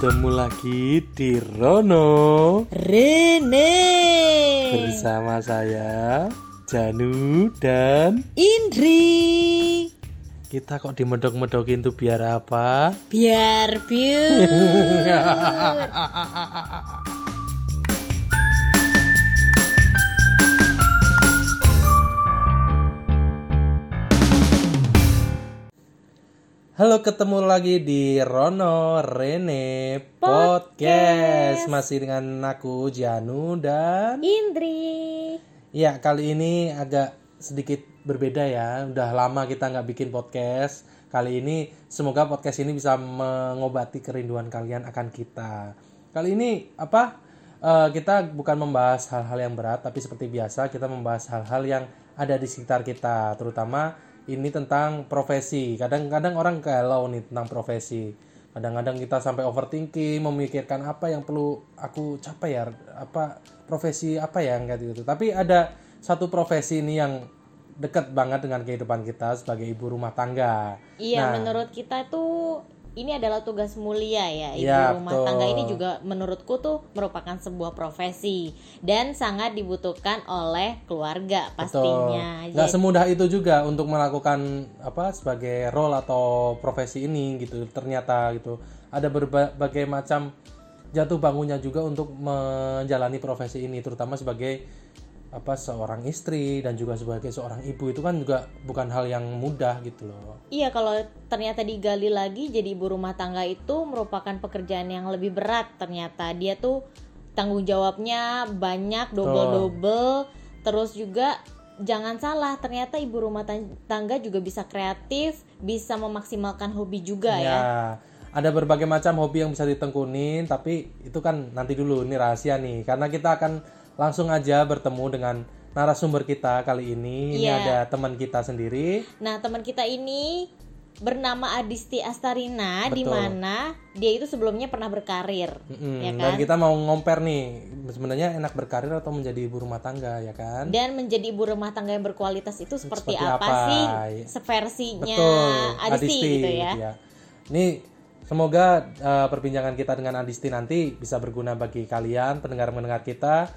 Ketemu lagi di Rono. Rene. Bersama saya Janu dan Indri. Kita kok dimedok-medokin tuh biar apa? biar biar Halo ketemu lagi di Rono Rene Podcast. Masih dengan aku Janu dan Indri. Ya kali ini agak sedikit berbeda ya. Udah lama kita nggak bikin podcast. Kali ini semoga podcast ini bisa mengobati kerinduan kalian akan kita. Kali ini apa Eh, kita bukan membahas hal-hal yang berat tapi seperti biasa kita membahas hal-hal yang ada di sekitar kita terutama ini tentang profesi. Kadang-kadang orang galau nih tentang profesi. Kadang-kadang kita sampai overthinking memikirkan apa yang perlu aku capai ya apa profesi apa ya kayak gitu. Tapi ada satu profesi ini yang dekat banget dengan kehidupan kita sebagai ibu rumah tangga. Iya Nah. menurut kita tuh ini adalah tugas mulia ya ibu Iya, rumah betul. tangga ini juga menurutku tuh merupakan sebuah profesi dan sangat dibutuhkan oleh keluarga pastinya. Betul. Nggak Jadi- semudah itu juga untuk melakukan apa sebagai role atau profesi ini gitu. Ternyata gitu. Ada berbagai macam jatuh bangunnya juga untuk menjalani profesi ini terutama sebagai apa seorang istri dan juga sebagai seorang ibu itu kan juga bukan hal yang mudah gitu loh. Iya kalau ternyata digali lagi jadi ibu rumah tangga itu merupakan pekerjaan yang lebih berat ternyata. Dia tuh tanggung jawabnya banyak double-double. Terus juga jangan salah ternyata ibu rumah tan- tangga juga bisa kreatif bisa memaksimalkan hobi juga ya. Ya, ada berbagai macam hobi yang bisa ditekunin, tapi itu kan nanti dulu ini rahasia nih, karena kita akan langsung aja bertemu dengan narasumber kita kali ini. Ini Iya. ada teman kita sendiri. Nah teman kita ini bernama Adisti Astarina di mana dia itu sebelumnya pernah berkarir Mm-mm, ya Dan kan kita mau ngomper nih, sebenarnya enak berkarir atau menjadi ibu rumah tangga ya kan? dan menjadi ibu rumah tangga yang berkualitas itu seperti, Seperti apa, apa? sih Iya. seversinya Betul, Adisti, gitu ya. iya. Ini semoga uh, perbincangan kita dengan Adisti nanti bisa berguna bagi kalian pendengar-pendengar kita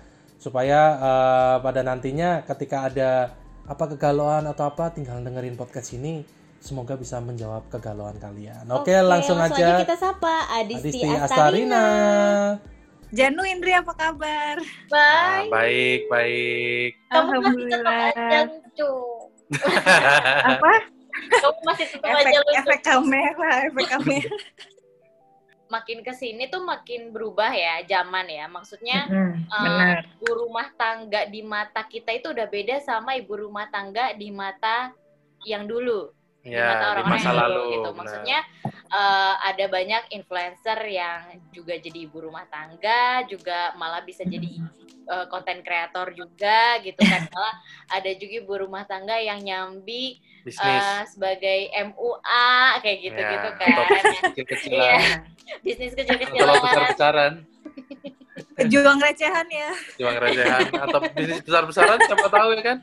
supaya uh, pada nantinya ketika ada apa kegalauan atau apa tinggal dengerin podcast ini semoga bisa menjawab kegalauan kalian. Oke, langsung, aja. kita sapa Adisti, Adisti Astarina. Astarina. Janu Indri apa kabar? Ah, baik, baik. Kamu masih tetap aja Alhamdulillah. lucu. Apa? Kamu masih tetap efek aja lucu. efek kamera, efek kamera. Makin ke sini tuh makin berubah ya zaman ya. Maksudnya Hmm, eh, benar. ibu rumah tangga di mata kita itu udah beda sama ibu rumah tangga di mata yang dulu. Di mata Ya, di orang-orang masa lalu. gitu. Maksudnya eh, ada banyak influencer yang juga jadi ibu rumah tangga, juga malah bisa jadi eh, konten kreator juga gitu kan. Malah ada juga ibu rumah tangga yang nyambi bisnis. eh, sebagai MUA kayak gitu-gitu Ya, kan. Iya, kecil-kecilan. bisnis kecil-kecilan. besar-besaran. Juang recehan ya. Juang recehan. Atau bisnis besar-besaran, siapa tahu ya kan?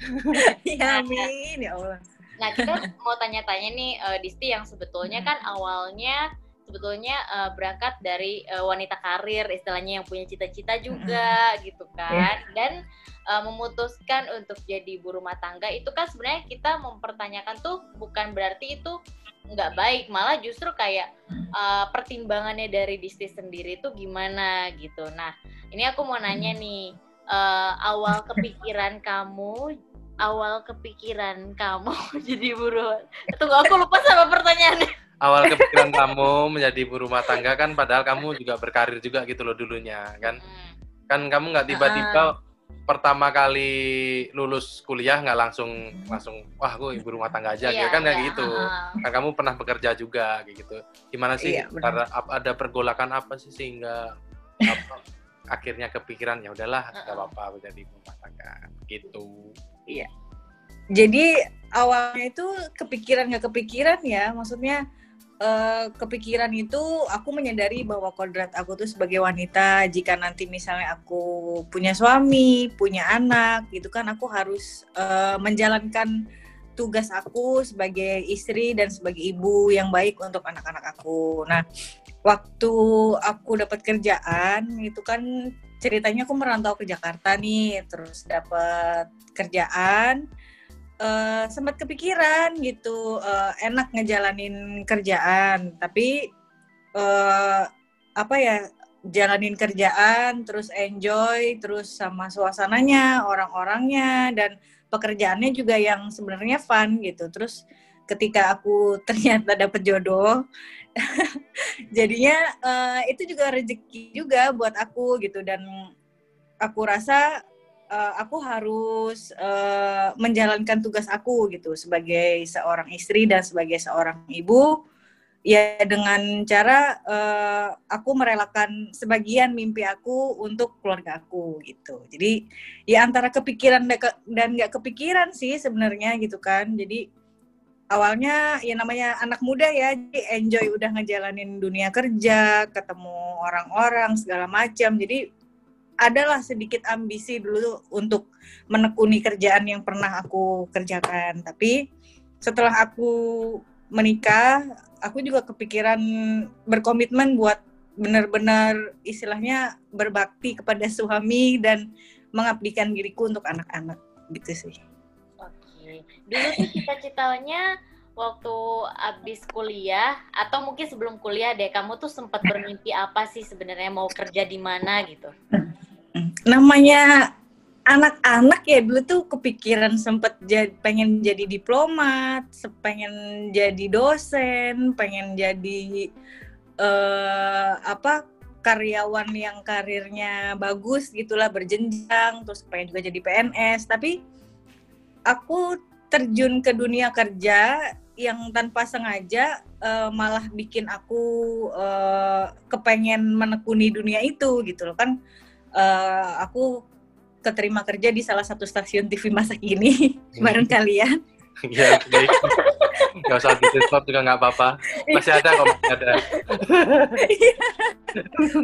Ya amin ya Allah. Nah, kita mau tanya-tanya nih eh, Disti yang sebetulnya kan awalnya sebetulnya eh, berangkat dari eh, wanita karir istilahnya yang punya cita-cita juga gitu kan. Dan eh, memutuskan untuk jadi ibu rumah tangga itu kan sebenarnya kita mempertanyakan tuh bukan berarti itu nggak baik, malah justru kayak eh, pertimbangannya dari Disti sendiri itu gimana gitu. Nah, ini aku mau nanya nih eh, awal kepikiran kamu awal kepikiran kamu jadi buruan. Tunggu aku lupa sama pertanyaannya. Awal kepikiran kamu menjadi ibu rumah tangga kan padahal kamu juga berkarir juga gitu loh dulunya kan. Hmm. Kan kamu nggak tiba-tiba pertama kali lulus kuliah nggak langsung langsung wah aku ibu rumah tangga aja Iya, gitu kan kayak iya, gitu. heeh. Kan kamu pernah bekerja juga kayak gitu. Gimana sih Iya, benar. karena ada pergolakan apa sih sehingga apa, akhirnya kepikiran ya udahlah nggak Heeh. apa-apa aku jadi ibu rumah tangga gitu. Jadi awalnya itu kepikiran nggak kepikiran ya, maksudnya eh, kepikiran itu aku menyadari bahwa kodrat aku tuh sebagai wanita jika nanti misalnya aku punya suami, punya anak gitu kan aku harus eh, menjalankan tugas aku sebagai istri dan sebagai ibu yang baik untuk anak-anak aku. Nah, waktu aku dapat kerjaan itu kan ceritanya aku merantau ke Jakarta nih, terus dapat kerjaan uh, sempat kepikiran gitu uh, enak ngejalanin kerjaan, tapi uh, apa ya jalanin kerjaan terus enjoy terus sama suasananya orang-orangnya dan pekerjaannya juga yang sebenarnya fun gitu. Terus ketika aku ternyata dapet jodoh jadinya uh, itu juga rezeki juga buat aku gitu dan aku rasa uh, aku harus uh, menjalankan tugas aku gitu sebagai seorang istri dan sebagai seorang ibu. Ya dengan cara uh, aku merelakan sebagian mimpi aku untuk keluarga aku gitu. Jadi ya antara kepikiran dan nggak kepikiran sih sebenarnya gitu kan. Jadi awalnya ya namanya anak muda ya jadi enjoy udah ngejalanin dunia kerja ketemu orang-orang segala macam. Jadi adalah sedikit ambisi dulu untuk menekuni kerjaan yang pernah aku kerjakan. Tapi setelah aku menikah aku juga kepikiran berkomitmen buat benar-benar istilahnya berbakti kepada suami dan mengabdikan diriku untuk anak-anak. Gitu sih. Dulu tuh cita-citanya waktu abis kuliah atau mungkin sebelum kuliah deh kamu tuh sempat bermimpi apa sih sebenarnya mau kerja di mana gitu? Namanya anak-anak ya dulu tuh kepikiran sempet jadi, pengen jadi diplomat, pengen jadi dosen, pengen jadi uh, apa karyawan yang karirnya bagus gitulah berjenjang, terus pengen juga jadi PNS. Tapi aku terjun ke dunia kerja yang tanpa sengaja uh, malah bikin aku uh, kepengen menekuni dunia itu gitu loh kan. Uh, aku keterima kerja di salah satu stasiun TV masa kini bareng kalian. Iya, baik. Gak usah di stop juga nggak apa-apa. Masih ada kok, masih ada.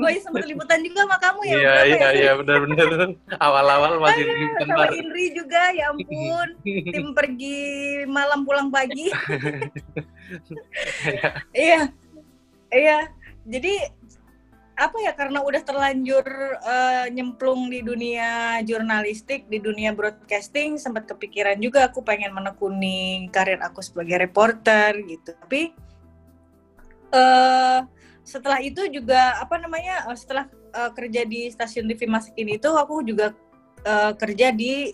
oh iya, sempat liputan juga sama kamu ya? Iya, iya, ya? iya, benar-benar. Awal-awal masih di liputan Sama Indri juga, ya ampun. Tim pergi malam pulang pagi. Iya. Iya. Jadi apa ya karena udah terlanjur uh, nyemplung di dunia jurnalistik di dunia broadcasting sempat kepikiran juga aku pengen menekuni karir aku sebagai reporter gitu. Tapi uh, setelah itu juga apa namanya uh, setelah uh, kerja di stasiun TV Masikin itu aku juga uh, kerja di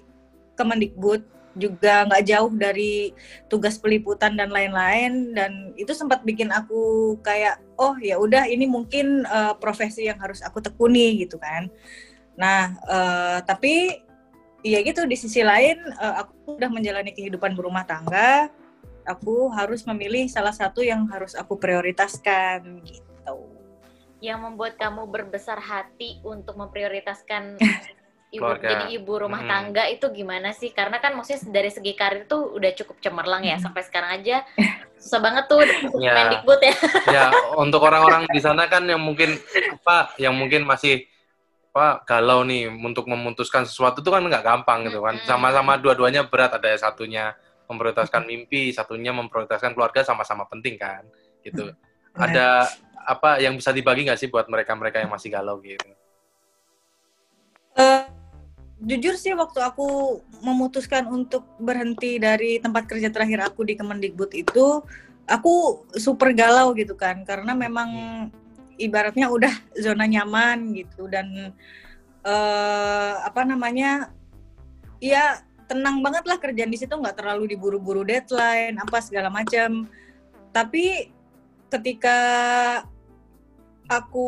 Kemendikbud juga nggak jauh dari tugas peliputan dan lain-lain. Dan itu sempat bikin aku kayak oh ya udah ini mungkin uh, profesi yang harus aku tekuni gitu kan. Nah uh, tapi ya gitu di sisi lain uh, aku udah menjalani kehidupan berumah tangga aku harus memilih salah satu yang harus aku prioritaskan gitu. Yang membuat kamu berbesar hati untuk memprioritaskan ibu Keluarga. jadi ibu rumah hmm. tangga itu gimana sih? Karena kan maksudnya dari segi karir tuh udah cukup cemerlang ya sampai sekarang aja susah banget tuh ya. Mendikbud ya. ya, untuk orang-orang di sana kan yang mungkin apa yang mungkin masih apa galau nih untuk memutuskan sesuatu itu kan nggak gampang gitu kan. Sama-sama dua-duanya berat ada satunya memprioritaskan mimpi, satunya memprioritaskan keluarga sama-sama penting kan gitu. Ada apa yang bisa dibagi nggak sih buat mereka-mereka yang masih galau gitu? Uh, jujur sih waktu aku memutuskan untuk berhenti dari tempat kerja terakhir aku di Kemendikbud itu aku super galau gitu kan. Karena memang ibaratnya udah zona nyaman gitu dan uh, apa namanya ya tenang banget lah kerjaan di situ. Nggak terlalu diburu-buru deadline apa segala macam. Tapi ketika aku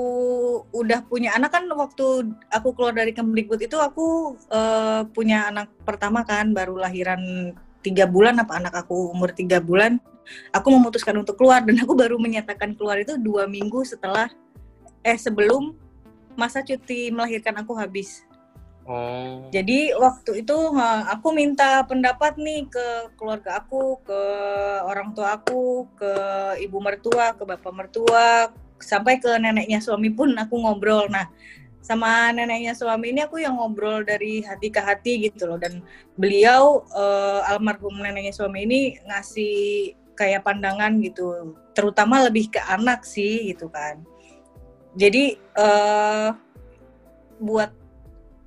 udah punya anak kan waktu aku keluar dari Kemdikbud itu aku uh, punya anak pertama kan baru lahiran tiga bulan apa anak aku umur tiga bulan aku memutuskan untuk keluar dan aku baru menyatakan keluar itu dua minggu setelah eh sebelum masa cuti melahirkan aku habis Oh. Jadi waktu itu aku minta pendapat nih ke keluarga aku, ke orang tua aku, ke ibu mertua, ke bapak mertua, sampai ke neneknya suami pun aku ngobrol. Nah, sama neneknya suami ini aku yang ngobrol dari hati ke hati gitu loh. Dan beliau uh, almarhum neneknya suami ini ngasih kayak pandangan gitu. Terutama lebih ke anak sih gitu kan. Jadi uh, buat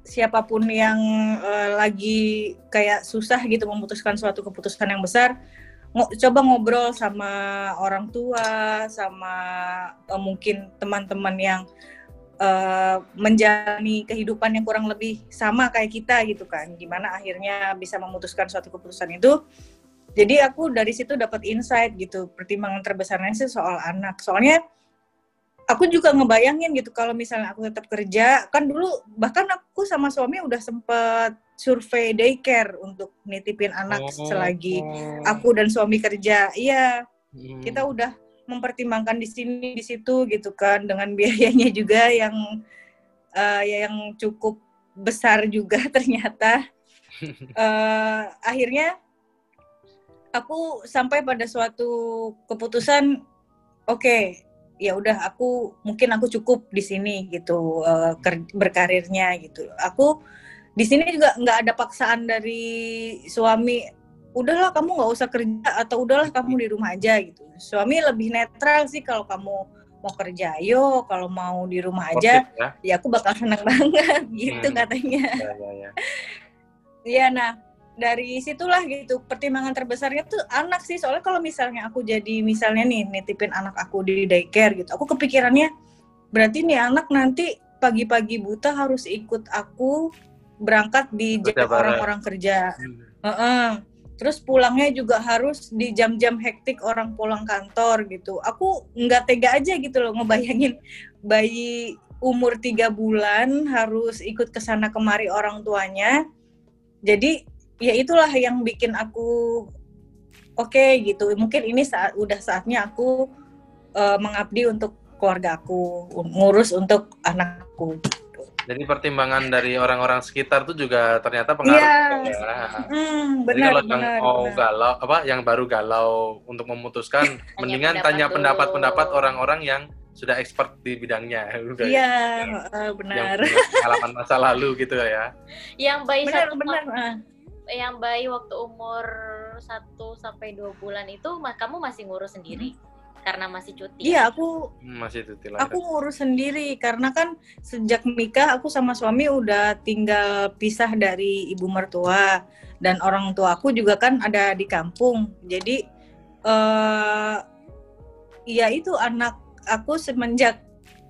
siapa pun yang uh, lagi kayak susah gitu memutuskan suatu keputusan yang besar coba ngobrol sama orang tua sama uh, mungkin teman-teman yang uh, menjalani kehidupan yang kurang lebih sama kayak kita gitu kan. Gimana akhirnya bisa memutuskan suatu keputusan itu. Jadi aku dari situ dapat insight gitu. Pertimbangan terbesarnya sih soal anak. Soalnya aku juga ngebayangin gitu kalau misalnya aku tetap kerja kan dulu bahkan aku sama suami udah sempet survei daycare untuk nitipin anak oh, selagi oh. aku dan suami kerja iya hmm. kita udah mempertimbangkan di sini di situ gitu kan dengan biayanya juga yang uh, ya yang cukup besar juga ternyata uh, akhirnya aku sampai pada suatu keputusan oke okay, ya udah aku mungkin aku cukup di sini gitu uh, berkarirnya gitu aku di sini juga nggak ada paksaan dari suami udahlah kamu nggak usah kerja atau udahlah kamu di rumah aja gitu suami lebih netral sih kalau kamu mau kerja yo kalau mau di rumah aja ya? ya aku bakal senang banget gitu hmm. katanya ya, ya, ya. ya nah dari situlah gitu pertimbangan terbesarnya tuh anak sih. Soalnya kalau misalnya aku jadi misalnya nih nitipin anak aku di daycare gitu aku kepikirannya berarti nih anak nanti pagi-pagi buta harus ikut aku berangkat di orang-orang kerja. Hmm. uh -uh terus pulangnya juga harus di jam-jam hektik orang pulang kantor gitu. Aku nggak tega aja gitu loh ngebayangin bayi umur tiga bulan harus ikut ke sana kemari orang tuanya. Jadi ya itulah yang bikin aku oke okay, gitu mungkin ini saat udah saatnya aku uh, mengabdi untuk keluarga aku ngurus untuk anakku jadi pertimbangan dari orang-orang sekitar tuh juga ternyata pengaruh yeah. ya. Mm, benar, Jadi kalau benar, yang mau benar. galau apa yang baru galau untuk memutuskan mendingan tanya pendapat-pendapat orang-orang yang sudah expert di bidangnya. Iya, yeah, uh, benar. Yang pengalaman masa lalu gitu ya. Yang bayi benar, satu benar. Uh. Yang bayi waktu umur 1 sampai 2 bulan itu kamu masih ngurus sendiri? Hmm karena masih cuti. Iya, aku hmm, masih cuti lah. Aku ngurus sendiri karena kan sejak nikah aku sama suami udah tinggal pisah dari ibu mertua dan orang tua aku juga kan ada di kampung. Jadi uh, ya itu anak aku semenjak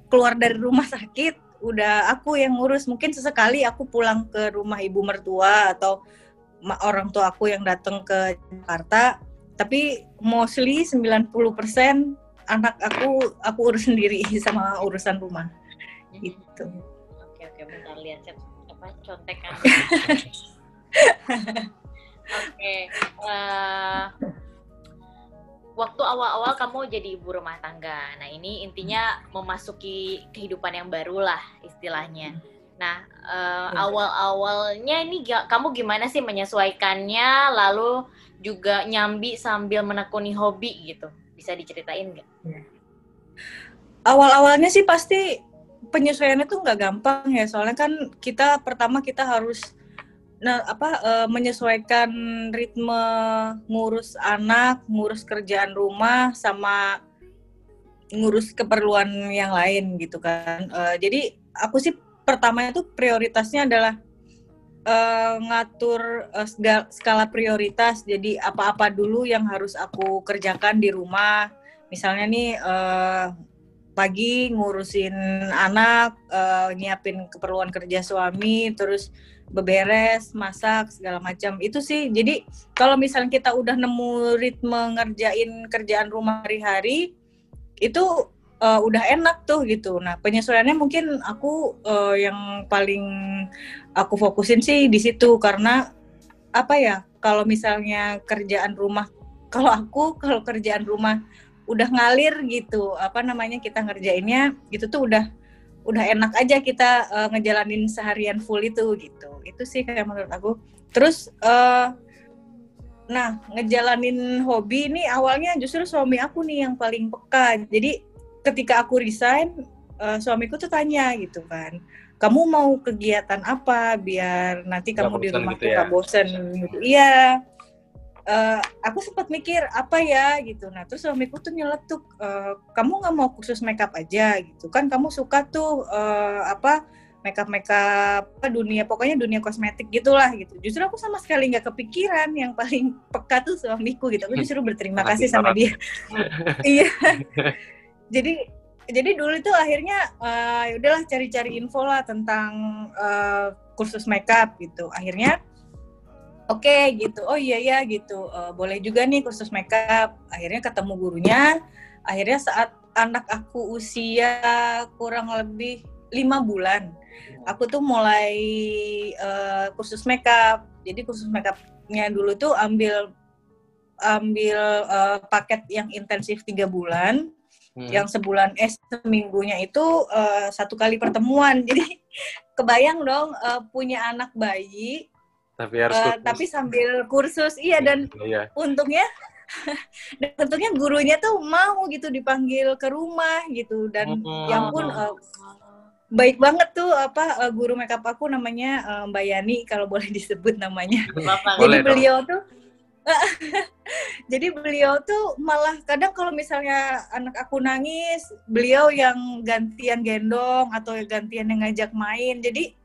keluar dari rumah sakit udah aku yang ngurus. Mungkin sesekali aku pulang ke rumah ibu mertua atau orang tua aku yang datang ke Jakarta tapi mostly 90% anak aku aku urus sendiri sama urusan rumah. Hmm. gitu. Oke oke bentar lihat apa contekan oke uh, waktu awal-awal kamu jadi ibu rumah tangga. Nah ini intinya memasuki kehidupan yang baru lah istilahnya nah uh, awal-awalnya ini kamu gimana sih menyesuaikannya lalu juga nyambi sambil menekuni hobi gitu. Bisa diceritain nggak? Ya. Awal-awalnya sih pasti penyesuaiannya tuh nggak gampang ya, soalnya kan kita pertama kita harus nah apa e, menyesuaikan ritme ngurus anak, ngurus kerjaan rumah sama ngurus keperluan yang lain gitu kan. E, jadi aku sih pertama itu prioritasnya adalah uh, ngatur uh, skala prioritas. Jadi apa-apa dulu yang harus aku kerjakan di rumah. Misalnya nih uh, pagi ngurusin anak, uh, nyiapin keperluan kerja suami, terus beberes, masak segala macam. Itu sih. Jadi kalau misalnya kita udah nemu ritme ngerjain kerjaan rumah hari-hari, itu uh, udah enak tuh gitu. Nah penyesuaiannya mungkin aku uh, yang paling aku fokusin sih di situ. Karena apa ya kalau misalnya kerjaan rumah kalau aku kalau kerjaan rumah udah ngalir gitu apa namanya kita ngerjainnya gitu tuh udah udah enak aja kita uh, ngejalanin seharian full itu gitu. Itu sih kayak menurut aku. Terus uh, nah ngejalanin hobi ini awalnya justru suami aku nih yang paling peka. Jadi ketika aku resign uh, suamiku tuh tanya gitu kan kamu mau kegiatan apa biar nanti kamu di rumah gitu tuh ya. nggak bosen? Gitu. Iya. Eh, aku sempat mikir apa ya? Gitu. Nah terus suamiku tuh nyeletuk "Eh, kamu nggak mau kursus makeup aja? Gitu. Kan kamu suka tuh eh, apa makeup makeup apa dunia pokoknya dunia kosmetik gitulah gitu. Justru aku sama sekali nggak kepikiran yang paling peka tuh suamiku gitu. Aku justru berterima kasih sama dia. Iya jadi jadi dulu itu akhirnya ya udahlah cari-cari info lah tentang eh, kursus makeup gitu. Akhirnya oke gitu oh iya ya gitu Eh, boleh juga nih kursus makeup. Akhirnya ketemu gurunya. Akhirnya saat anak aku usia kurang lebih lima bulan aku tuh mulai eh, kursus makeup. Jadi kursus makeupnya dulu tuh ambil ambil eh, paket yang intensif tiga bulan Hmm. yang sebulan eh seminggunya itu eh, satu kali pertemuan jadi kebayang dong eh, punya anak bayi tapi harus kursus. tapi sambil kursus iya dan iya. untungnya dan untungnya gurunya tuh mau gitu dipanggil ke rumah gitu dan Hmm. yang pun eh, baik banget tuh apa guru makeup aku namanya eh, Mbak Yani kalau boleh disebut namanya Bapak. jadi Boleh dong. beliau tuh jadi beliau tuh malah kadang kalau misalnya anak aku nangis beliau yang gantian gendong atau gantian yang ngajak main jadi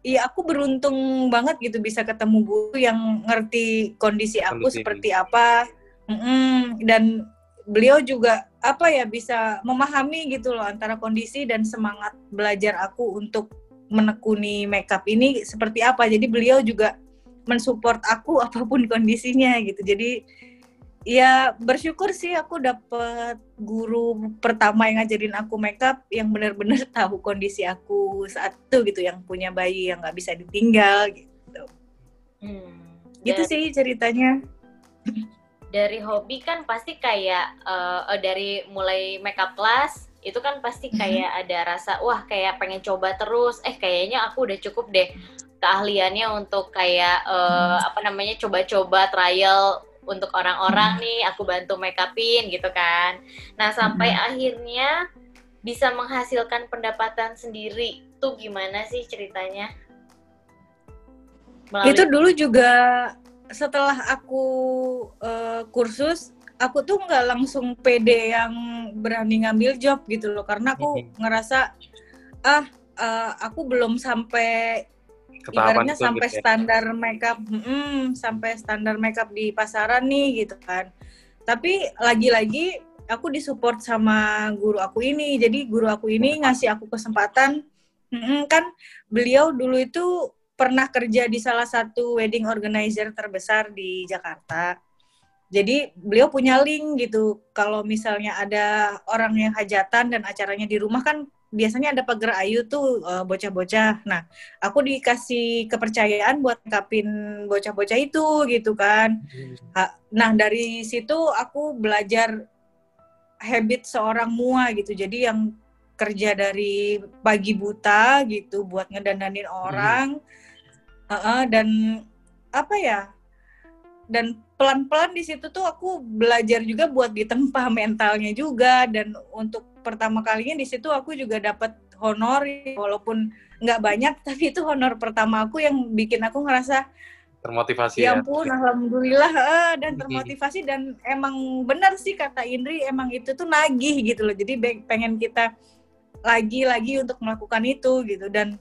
Iya aku beruntung banget gitu bisa ketemu guru yang ngerti kondisi aku Kondisi. seperti apa Mm-mm. dan beliau juga apa ya bisa memahami gitu loh antara kondisi dan semangat belajar aku untuk menekuni makeup ini seperti apa jadi beliau juga mensupport aku apa pun kondisinya gitu. Jadi ya bersyukur sih aku dapet guru pertama yang ngajarin aku makeup yang benar-benar tahu kondisi aku saat itu gitu yang punya bayi yang nggak bisa ditinggal gitu. Hmm. gitu sih ceritanya. Dari hobi kan pasti kayak eh, dari mulai makeup class itu kan pasti kayak ada rasa wah kayak pengen coba terus. Eh kayaknya aku udah cukup deh keahliannya untuk kayak eh, apa namanya coba-coba trial untuk orang-orang nih aku bantu make upin gitu kan. Nah sampai akhirnya bisa menghasilkan pendapatan sendiri. Tuh gimana sih ceritanya? Melalui- itu dulu juga setelah aku eh, kursus aku tuh nggak langsung pede yang berani ngambil job gitu loh. Karena aku ngerasa ah eh, aku belum sampai ibaratnya itu sampai gitu ya. standar makeup mm, sampai standar makeup di pasaran nih gitu kan. Tapi lagi-lagi aku disupport sama guru aku ini. Jadi guru aku ini ngasih aku kesempatan mm, kan beliau dulu itu pernah kerja di salah satu wedding organizer terbesar di Jakarta. Jadi beliau punya link gitu. Kalau misalnya ada orang yang hajatan dan acaranya di rumah kan biasanya ada pagar ayu tuh eh, bocah-bocah nah aku dikasih kepercayaan buat ngapin bocah-bocah itu gitu kan. Ha- Nah dari situ aku belajar habit seorang mua gitu. Jadi yang kerja dari pagi buta gitu buat ngedandanin orang, Heeh, dan apa ya? Dan pelan-pelan di situ tuh aku belajar juga buat ditempa mentalnya juga dan untuk pertama kalinya di situ aku juga dapat honor walaupun nggak banyak tapi itu honor pertama aku yang bikin aku ngerasa termotivasi ya ya. ampun alhamdulillah eh, dan termotivasi dan emang benar sih kata Indri emang itu tuh nagih gitu loh. Jadi pengen kita lagi-lagi untuk melakukan itu gitu. Dan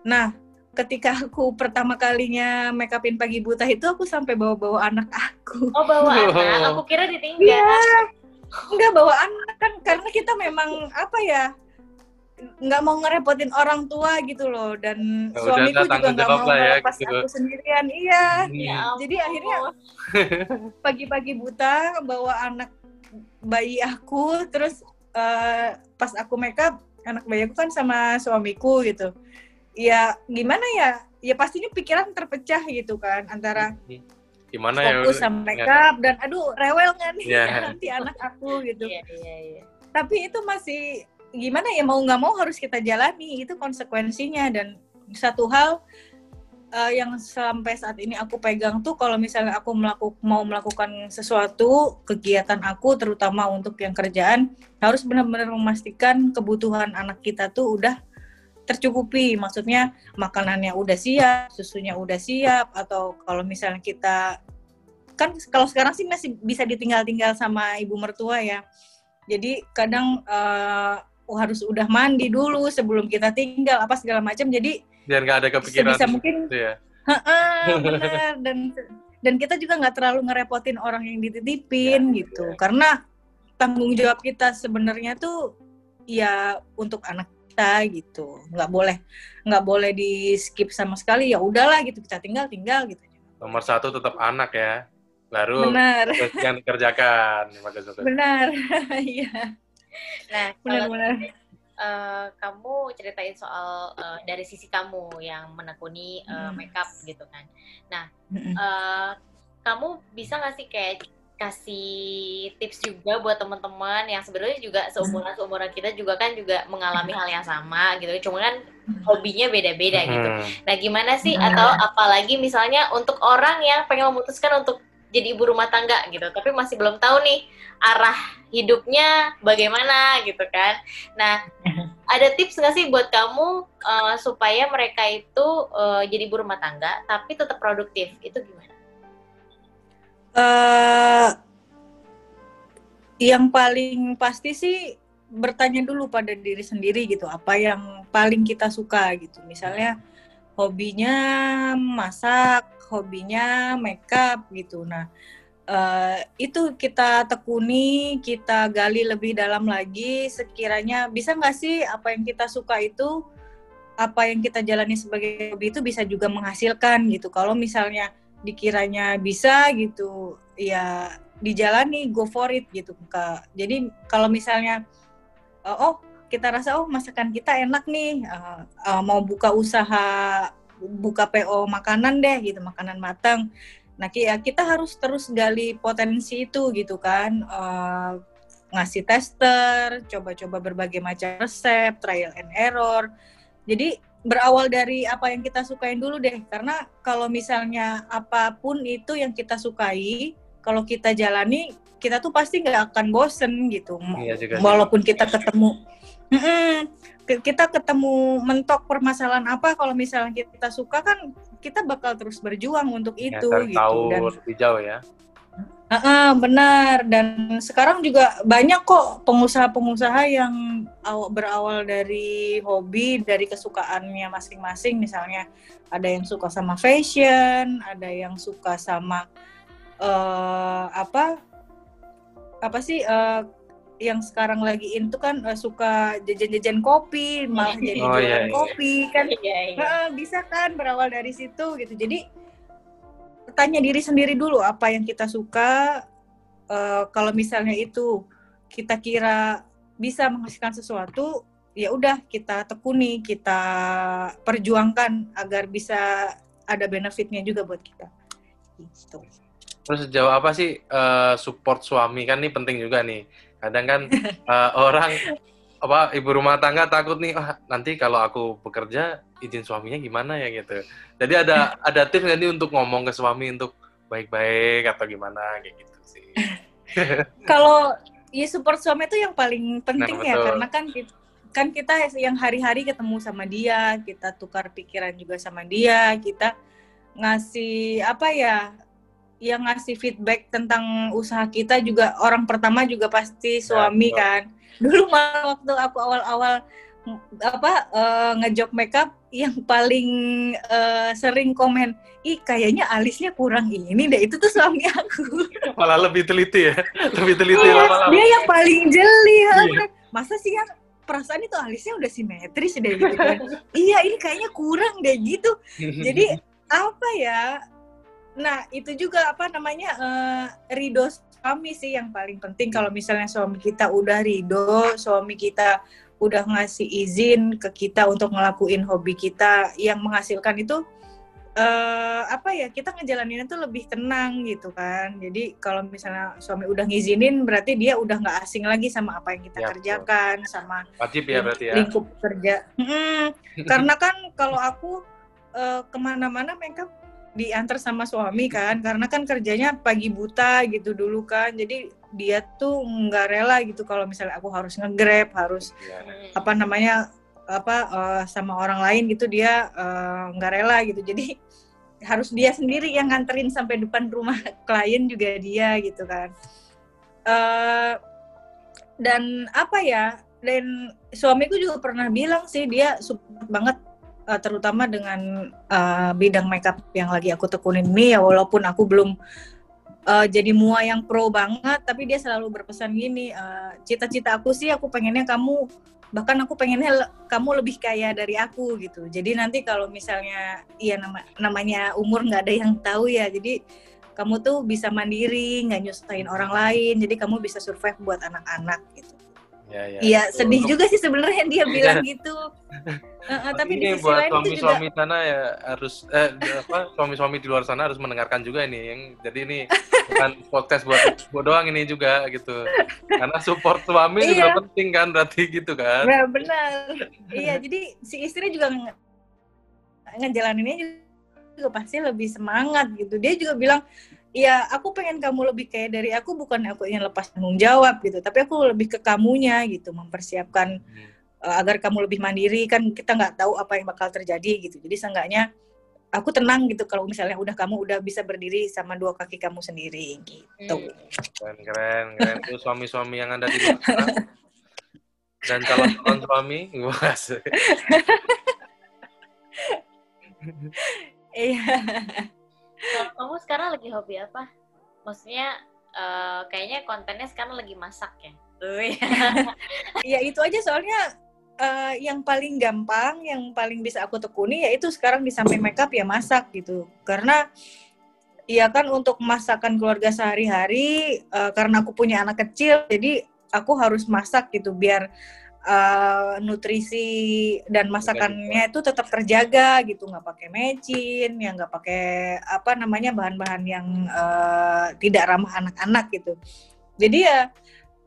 nah ketika aku pertama kalinya make upin pagi buta itu aku sampai bawa-bawa anak aku. Oh bawa anak? Aku kira ditinggal. Enggak bawa anak karena kita memang apa ya nggak mau ngerepotin orang tua gitu loh. Dan Ya suamiku juga nggak mau ya, ngelepas gitu. aku sendirian. Iya. Hmm. Ya. Jadi akhirnya pagi-pagi buta bawa anak bayi aku. Terus eh, pas aku makeup anak bayi aku kan sama suamiku gitu. Ya gimana ya? Ya pastinya pikiran terpecah gitu kan antara Gimana ya? fokus sama makeup dan aduh rewel nggak nih Iya. nanti anak aku? gitu. Iya iya iya tapi itu masih gimana ya mau nggak mau harus kita jalani. Itu konsekuensinya. Dan satu hal eh, yang sampai saat ini aku pegang tuh kalau misalnya aku melaku, mau melakukan sesuatu kegiatan aku terutama untuk yang kerjaan harus benar-benar memastikan kebutuhan anak kita tuh udah tercukupi. Maksudnya makanannya udah siap susunya udah siap atau kalau misalnya kita kan kalau sekarang sih masih bisa ditinggal-tinggal sama ibu mertua ya jadi kadang uh, harus udah mandi dulu sebelum kita tinggal apa segala macam. Jadi biar nggak ada kepikiran bisa mungkin gitu ya. benar. Dan dan kita juga nggak terlalu ngerepotin orang yang dititipin ya, gitu. ya. karena tanggung jawab kita sebenarnya tuh ya untuk anak kita gitu. Nggak boleh nggak boleh di skip sama sekali. Ya udahlah gitu. Kita tinggal tinggal gitu. Nomor satu tetap anak ya baru benar. Yang dikerjakan benar. Iya. Nah benar-benar uh, kamu ceritain soal uh, dari sisi kamu yang menekuni uh, makeup gitu kan. Nah uh, kamu bisa nggak sih kayak kasih tips juga buat teman-teman yang sebenarnya juga seumuran seumuran kita juga kan juga mengalami hal yang sama gitu. Cuma kan hobinya beda-beda gitu. Nah gimana sih? Atau apalagi misalnya untuk orang yang pengen memutuskan untuk jadi ibu rumah tangga gitu. Tapi masih belum tahu nih arah hidupnya bagaimana gitu kan. Nah ada tips nggak sih buat kamu uh, supaya mereka itu uh, jadi ibu rumah tangga tapi tetap produktif? Itu gimana? Uh, yang paling pasti sih bertanya dulu pada diri sendiri gitu apa yang paling kita suka gitu. Misalnya hobinya masak hobinya makeup gitu. Nah uh, itu kita tekuni kita gali lebih dalam lagi. Sekiranya bisa nggak sih apa yang kita suka itu apa yang kita jalani sebagai hobi itu bisa juga menghasilkan gitu. Kalau misalnya dikiranya bisa gitu ya dijalani go for it gitu kak. Jadi kalau misalnya uh, oh kita rasa oh masakan kita enak nih uh, uh, mau buka usaha buka PO makanan deh gitu makanan matang. Nah ya kita harus terus gali potensi itu gitu kan uh, ngasih tester coba-coba berbagai macam resep trial and error. Jadi berawal dari apa yang kita sukain dulu deh. Karena kalau misalnya apa pun itu yang kita sukai kalau kita jalani kita tuh pasti nggak akan bosen gitu. Iya juga, walaupun kita ketemu kita ketemu mentok permasalahan apa kalau misalnya kita suka kan kita bakal terus berjuang untuk ya, itu gitu. tahu dan lebih jauh ya. Uh, uh, benar. Dan sekarang juga banyak kok pengusaha-pengusaha yang aw berawal dari hobi dari kesukaannya masing-masing. Misalnya ada yang suka sama fashion ada yang suka sama uh, apa apa sih uh, yang sekarang lagi itu kan uh, suka jajan-jajan kopi malah jadi oh, jualan iya, iya. kopi kan iya, iya. Uh, bisa kan berawal dari situ gitu jadi tanya diri sendiri dulu apa yang kita suka. Uh, kalau misalnya itu kita kira bisa menghasilkan sesuatu, ya udah kita tekuni, kita perjuangkan agar bisa ada benefitnya juga buat kita. Gitu. Terus sejauh apa sih uh, support suami kan ini penting juga nih. Kadang kan uh, orang apa ibu rumah tangga takut nih, ah, nanti kalau aku bekerja izin suaminya gimana ya gitu. Jadi ada ada tips nanti untuk ngomong ke suami untuk baik-baik atau gimana kayak gitu sih. Kalau ya support suami itu yang paling penting nah, ya karena kan kan kita yang hari-hari ketemu sama dia, kita tukar pikiran juga sama dia, kita ngasih apa ya yang ngasih feedback tentang usaha kita juga orang pertama juga pasti suami ya, kan. Dulu malah waktu aku awal-awal apa uh, ngejob makeup yang paling uh, sering komen ih kayaknya alisnya kurang ini deh. Itu tuh suami aku. Malah lebih teliti ya? Lebih teliti iya, lama-lama. dia yang paling jeli. Ya. iya. masa sih kan perasaan itu alisnya udah simetris deh gitu kan. Iya ini kayaknya kurang deh gitu. Jadi apa ya nah itu juga apa namanya uh, ridho suami sih yang paling penting. Kalau misalnya suami kita udah ridho suami kita udah ngasih izin ke kita untuk ngelakuin hobi kita yang menghasilkan itu uh, apa ya kita ngejalanin itu lebih tenang gitu kan. Jadi kalau misalnya suami udah ngizinin berarti dia udah nggak asing lagi sama apa yang kita ya, kerjakan betul. sama wajib ya berarti ya. lingkup kerja. Hmm, karena kan kalau aku uh, ke mana-mana mereka diantar sama suami kan karena kan kerjanya pagi buta gitu dulu kan. Jadi dia tuh nggak rela gitu kalau misalnya aku harus ngegrab harus ya. apa namanya apa uh, sama orang lain gitu dia eh, nggak uh, rela gitu. Jadi harus dia sendiri yang nganterin sampai depan rumah klien juga dia gitu kan. Uh, dan apa ya dan suamiku juga pernah bilang sih dia support banget uh, terutama dengan uh, bidang makeup yang lagi aku tekunin ini ya walaupun aku belum uh, jadi mua yang pro banget tapi dia selalu berpesan gini cita-cita uh, aku sih aku pengennya kamu bahkan aku pengennya kamu lebih kaya dari aku gitu. Jadi nanti kalau misalnya iya nama namanya umur nggak ada yang tahu ya jadi kamu tuh bisa mandiri nggak nyusahin orang lain jadi kamu bisa survive buat anak-anak gitu Ya, ya. Iya, sedih Untuk... juga sih sebenarnya dia bilang gitu. Uh, uh, tapi ini di buat suami-suami juga... sana ya harus eh apa suami-suami di luar sana harus mendengarkan juga ini yang jadi ini bukan podcast buat buat doang ini juga gitu. Karena support suami iya. juga penting kan berarti gitu kan. Nah, benar. iya, jadi si istri juga nge ngejalaninnya juga pasti lebih semangat gitu. Dia juga bilang ya aku pengen kamu lebih kayak dari aku bukan aku ingin lepas tanggung jawab gitu tapi aku lebih ke kamunya gitu mempersiapkan hmm. uh, agar kamu lebih mandiri. Kan kita nggak tahu apa yang bakal terjadi gitu. Jadi seenggaknya aku tenang gitu kalau misalnya udah kamu udah bisa berdiri sama dua kaki kamu sendiri gitu. Hmm. keren keren keren. Tuh suami-suami yang ada di luar dan calon calon suami iya kalau kamu sekarang lagi hobi apa? Maksudnya uh, kayaknya kontennya sekarang lagi masak ya? Iya itu aja soalnya uh, yang paling gampang, yang paling bisa aku tekuni yaitu sekarang di samping makeup ya masak gitu. Karena Iya kan untuk masakan keluarga sehari-hari uh, karena aku punya anak kecil jadi aku harus masak gitu biar uh, nutrisi dan masakannya itu tetap terjaga gitu. Nggak pakai mecin ya nggak pakai apa namanya bahan-bahan yang uh, tidak ramah anak-anak gitu. Jadi ya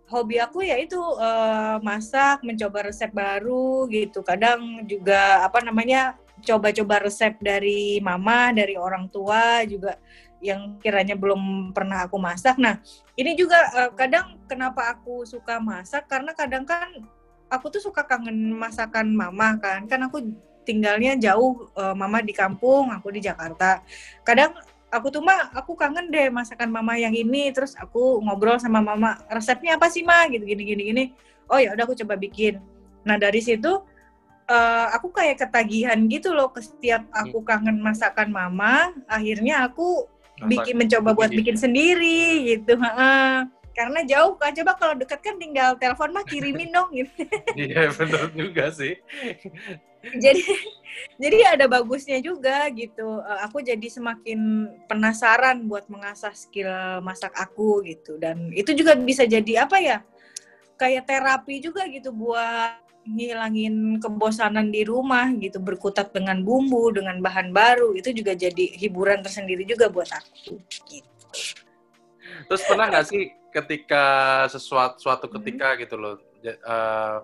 hobi aku ya itu uh, masak mencoba resep baru gitu. Kadang juga apa namanya coba-coba resep dari mama dari orang tua juga yang kiranya belum pernah aku masak. Nah, ini juga uh, kadang kenapa aku suka masak? Karena kadang kan aku tuh suka kangen masakan mama kan. Kan aku tinggalnya jauh uh, mama di kampung aku di Jakarta. Kadang aku tuh mah aku kangen deh masakan mama yang ini. Terus aku ngobrol sama mama resepnya apa sih mah gitu gini gini gini. Oh ya udah aku coba bikin. Nah dari situ uh, aku kayak ketagihan gitu loh ke setiap aku hmm. kangen masakan mama. Akhirnya aku bikin mencoba buat bikin sendiri gitu uh, karena jauh kan coba kalau dekat kan tinggal telepon mah kirimin dong gitu. Iya benar juga sih. Jadi jadi ada bagusnya juga gitu. Uh, aku jadi semakin penasaran buat mengasah skill masak aku gitu. Dan itu juga bisa jadi apa ya kayak terapi juga gitu buat ngilangin kebosanan di rumah gitu. Berkutat dengan bumbu dengan bahan baru itu juga jadi hiburan tersendiri juga buat aku gitu terus pernah nggak sih ketika sesuatu suatu hmm. ketika hmm. gitu loh uh, uh,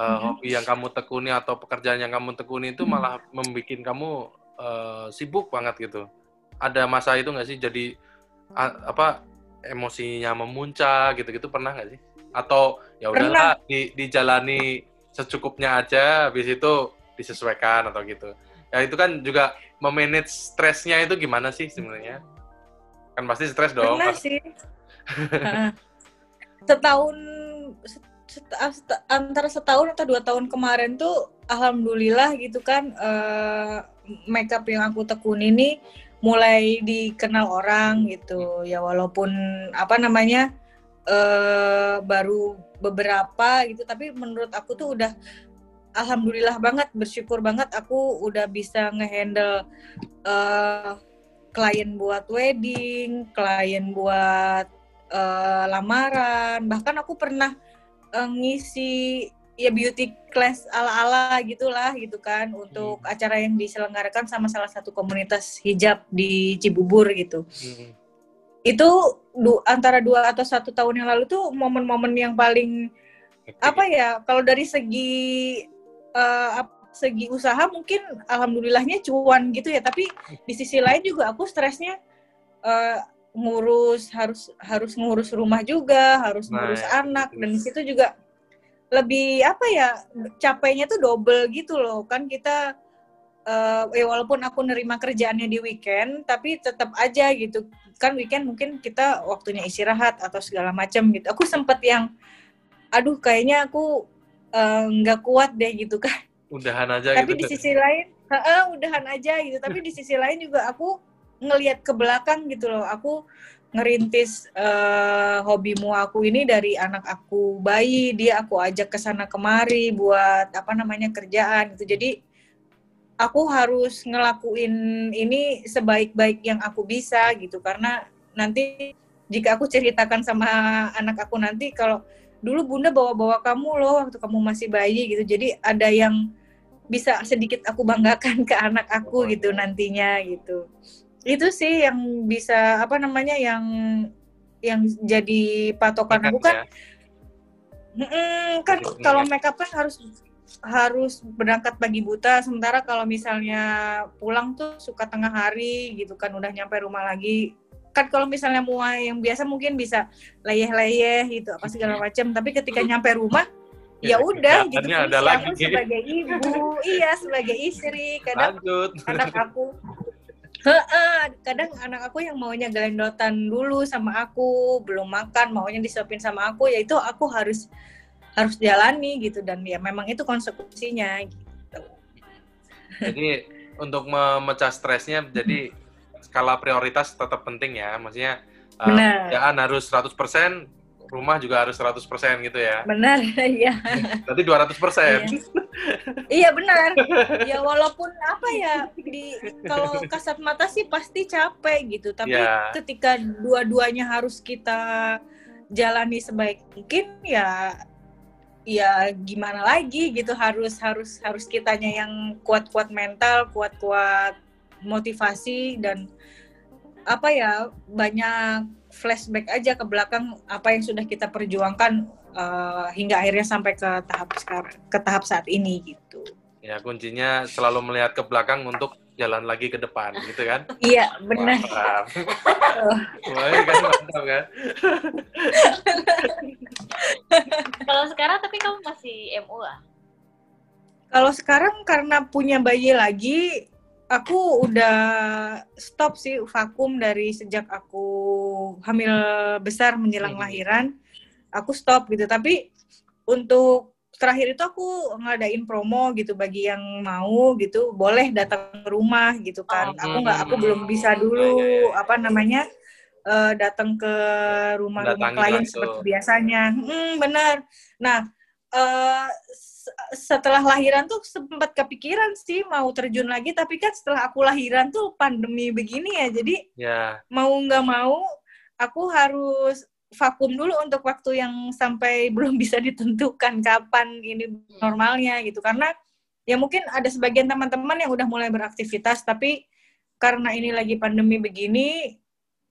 hmm. hobi yang kamu tekuni atau pekerjaan yang kamu tekuni itu hmm. malah membuat kamu uh, sibuk banget gitu ada masa itu nggak sih jadi uh, apa emosinya memuncak gitu-gitu pernah nggak sih atau ya udahlah di, dijalani secukupnya aja habis itu disesuaikan atau gitu ya itu kan juga memanage stresnya itu gimana sih sebenarnya kan pasti stres dong pernah sih. Setahun set, set, antara setahun atau dua tahun kemarin tuh alhamdulillah gitu kan uh, makeup yang aku tekuni ini mulai dikenal orang gitu. Ya walaupun apa namanya uh, baru beberapa gitu tapi menurut aku tuh udah alhamdulillah banget bersyukur banget aku udah bisa ngehandle uh, klien buat wedding klien buat uh, lamaran bahkan aku pernah uh, ngisi ya beauty class ala-ala gitulah gitu kan untuk hmm. acara yang diselenggarakan sama salah satu komunitas hijab di Cibubur gitu. Hmm. Itu du, antara dua atau satu tahun yang lalu tuh momen-momen yang paling apa ya kalau dari segi uh, segi usaha mungkin alhamdulillahnya cuan gitu ya tapi di sisi lain juga aku stresnya uh, ngurus harus harus ngurus rumah juga harus nah, ngurus ya, anak dan di situ juga lebih apa ya capeknya tuh double gitu loh. Kan kita uh, eh walaupun aku nerima kerjaannya di weekend tapi tetap aja gitu. Kan weekend mungkin kita waktunya istirahat atau segala macam gitu. Aku sempet yang aduh kayaknya aku eh, nggak uh, kuat deh gitu kan udahan aja tapi gitu. di sisi lain uh, udahan aja gitu. Tapi di sisi lain juga aku ngelihat ke belakang gitu loh. Aku ngerintis uh, hobimu aku ini dari anak aku bayi. Dia aku ajak ke sana kemari buat apa namanya kerjaan gitu. Jadi aku harus ngelakuin ini sebaik-baik yang aku bisa gitu. Karena nanti jika aku ceritakan sama anak aku nanti kalau dulu bunda bawa-bawa kamu loh waktu kamu masih bayi gitu. Jadi ada yang bisa sedikit aku banggakan ke anak aku gitu nantinya gitu. Itu sih yang bisa apa namanya yang yang jadi patokan aku kan ya. mm, kan kalau makeup. kan harus harus berangkat pagi buta sementara kalau misalnya pulang tuh suka tengah hari gitu kan udah nyampe rumah lagi. Kan kalau misalnya mau yang biasa mungkin bisa leyeh-leyeh gitu apa segala macam tapi ketika nyampe rumah ya udah gitu. ada lagi. aku sebagai ibu? Iya sebagai istri. Kadang Lanjut. anak aku. Kadang anak aku yang maunya gelendotan dulu sama aku belum makan maunya disuapin sama aku ya itu aku harus harus jalani gitu. Dan ya memang itu konsekuensinya gitu. Jadi untuk memecah stresnya jadi skala prioritas tetap penting ya. Maksudnya uh, harus 100% rumah juga harus 100% gitu ya. Benar, iya. Berarti 200%. Iya. iya benar. Ya walaupun apa ya di kalau kasat mata sih pasti capek gitu, tapi yeah. ketika dua-duanya harus kita jalani sebaik mungkin ya ya gimana lagi gitu harus harus harus kitanya yang kuat-kuat mental, kuat-kuat motivasi dan apa ya banyak flashback aja ke belakang apa yang sudah kita perjuangkan uh, hingga akhirnya sampai ke tahap sekarang ke tahap saat ini gitu. Ya kuncinya selalu melihat ke belakang untuk jalan lagi ke depan gitu kan? Iya benar. Wah, kan mantap kan? Kalau sekarang tapi kamu masih MU ah? Kalau sekarang karena punya bayi lagi, aku udah stop sih vakum dari sejak aku hamil besar menjelang hmm. lahiran. Aku stop gitu. Tapi untuk terakhir itu aku ngadain promo gitu bagi yang mau gitu. Boleh datang ke rumah gitu kan. Oh, aku nggak aku belum bisa dulu ya, ya, ya. apa namanya uh, datang ke rumah-rumah klien seperti biasanya. Hmm, benar. Nah uh, setelah lahiran tuh sempat kepikiran sih mau terjun lagi tapi kan setelah aku lahiran tuh pandemi begini ya jadi yeah. mau nggak mau aku harus vakum dulu untuk waktu yang sampai belum bisa ditentukan kapan ini normalnya gitu karena ya mungkin ada sebagian teman-teman yang udah mulai beraktivitas tapi karena ini lagi pandemi begini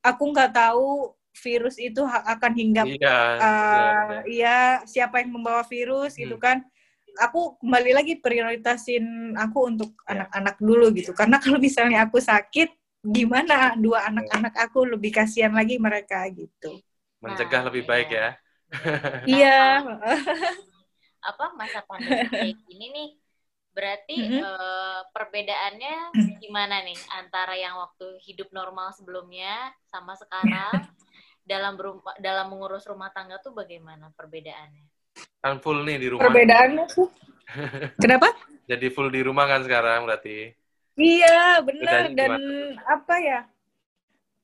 aku nggak tahu virus itu akan hinggap iya, uh, iya, iya siapa yang membawa virus gitu hmm. gitu kan aku kembali lagi prioritasin aku untuk ya. anak-anak yeah. dulu gitu karena kalau misalnya aku sakit gimana dua ya. anak-anak aku lebih kasihan lagi mereka gitu mencegah nah, lebih baik ya iya apa masa pandemi kayak gini nih berarti mm -hmm. uh, perbedaannya gimana nih antara yang waktu hidup normal sebelumnya sama sekarang dalam berumah, dalam mengurus rumah tangga tuh bagaimana perbedaannya Kan full nih di rumah. Perbedaannya sih. Kenapa? Jadi full di rumah kan sekarang berarti. Iya, benar. Dan gimana? apa ya?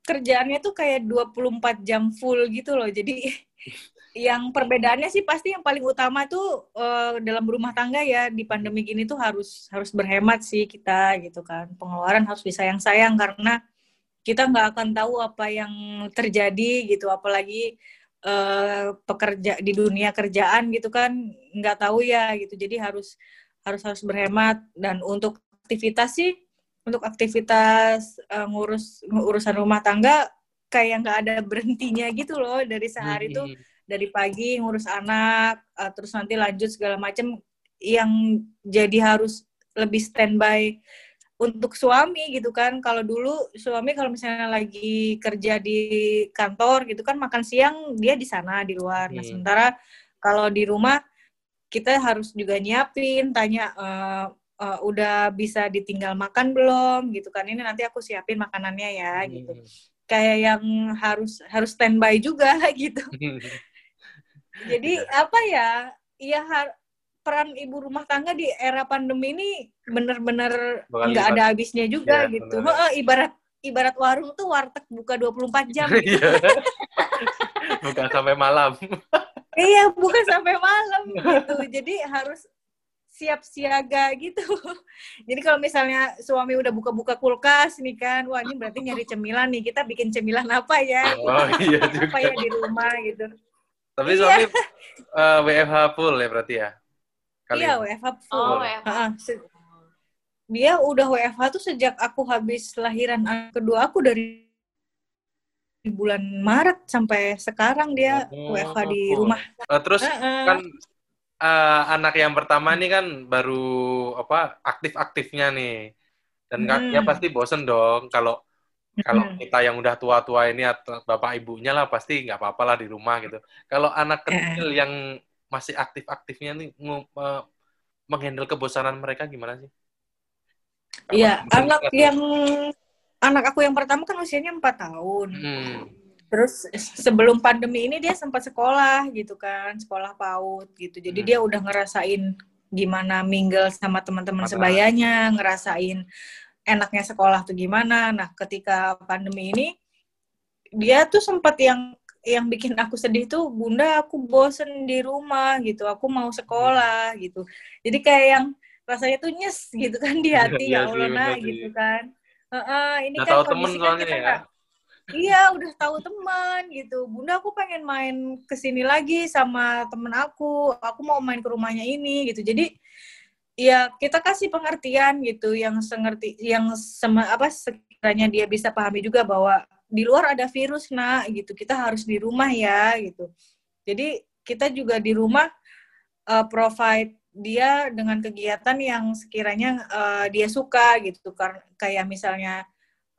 Kerjaannya tuh kayak 24 jam full gitu loh. Jadi yang perbedaannya sih pasti yang paling utama tuh uh, dalam rumah tangga ya di pandemi gini tuh harus harus berhemat sih kita gitu kan pengeluaran harus disayang-sayang karena kita nggak akan tahu apa yang terjadi gitu apalagi uh, pekerja di dunia kerjaan gitu kan nggak tahu ya gitu. Jadi harus harus harus berhemat. Dan untuk aktivitas sih untuk aktivitas uh, ngurus urusan rumah tangga kayak nggak ada berhentinya gitu loh. Dari sehari itu hmm. dari pagi ngurus anak uh, terus nanti lanjut segala macam yang jadi harus lebih standby untuk suami gitu kan. Kalau dulu suami kalau misalnya lagi kerja di kantor gitu kan makan siang dia di sana di luar. Nah hmm. sementara kalau di rumah kita harus juga nyiapin tanya uh, uh, udah bisa ditinggal makan belum? Gitu kan. Ini nanti aku siapin makanannya ya gitu. Hmm. kayak yang harus harus standby juga gitu. Jadi apa ya ya har- peran ibu rumah tangga di era pandemi ini bener-bener Bakal nggak ada habisnya juga Iya, gitu benar. Heeh, ibarat ibarat warung tuh warteg buka 24 jam Iya. Bukan sampai malam. iya bukan sampai malam gitu jadi harus siap siaga gitu jadi kalau misalnya suami udah buka-buka kulkas nih kan wah ini berarti nyari cemilan nih kita bikin cemilan apa ya Oh iya juga. apa ya di rumah gitu Tapi Iya. suami eh, WFH full ya berarti ya? Kali iya? WFH full Oh. WFH. Se- dia udah WFH tuh sejak aku habis lahiran anak kedua aku dari bulan Maret sampai sekarang dia Oh, WFH di full. rumah. Eh, terus Heeh. kan eh, anak yang pertama nih kan baru apa aktif-aktifnya nih. Dan kan Hmm. ya pasti bosen dong kalau kalau Hmm. kita yang udah tua-tua ini atau bapak ibunya lah pasti nggak apa-apa lah di rumah gitu. Kalau anak kecil yang masih aktif-aktifnya nih eh, menghandle kebosanan mereka gimana sih? Iya, anak yang anak aku yang pertama kan usianya empat tahun. Hmm. Terus sebelum pandemi ini dia sempat sekolah gitu kan, sekolah PAUD gitu. Jadi Hmm. dia udah ngerasain gimana mingle sama teman-teman sebayanya, ngerasain enaknya sekolah tuh gimana. Nah, ketika pandemi ini dia tuh sempat yang yang bikin aku sedih tuh, Bunda aku bosen di rumah gitu, aku mau sekolah gitu. Jadi kayak yang rasanya tuh nyes gitu kan di hati Iya ya Allah nah gitu kan. Heeh, ini Udah kan tahu temen kondisi kan kita ya. nggak Iya, udah tahu teman gitu. Bunda aku pengen main ke sini lagi sama temen aku. Aku mau main ke rumahnya ini gitu. Jadi ya kita kasih pengertian gitu yang sengerti yang sama apa sekiranya dia bisa pahami juga bahwa di luar ada virus nak gitu. Kita harus di rumah ya gitu. Jadi kita juga di rumah uh, provide dia dengan kegiatan yang sekiranya uh, dia suka gitu. Karena kayak misalnya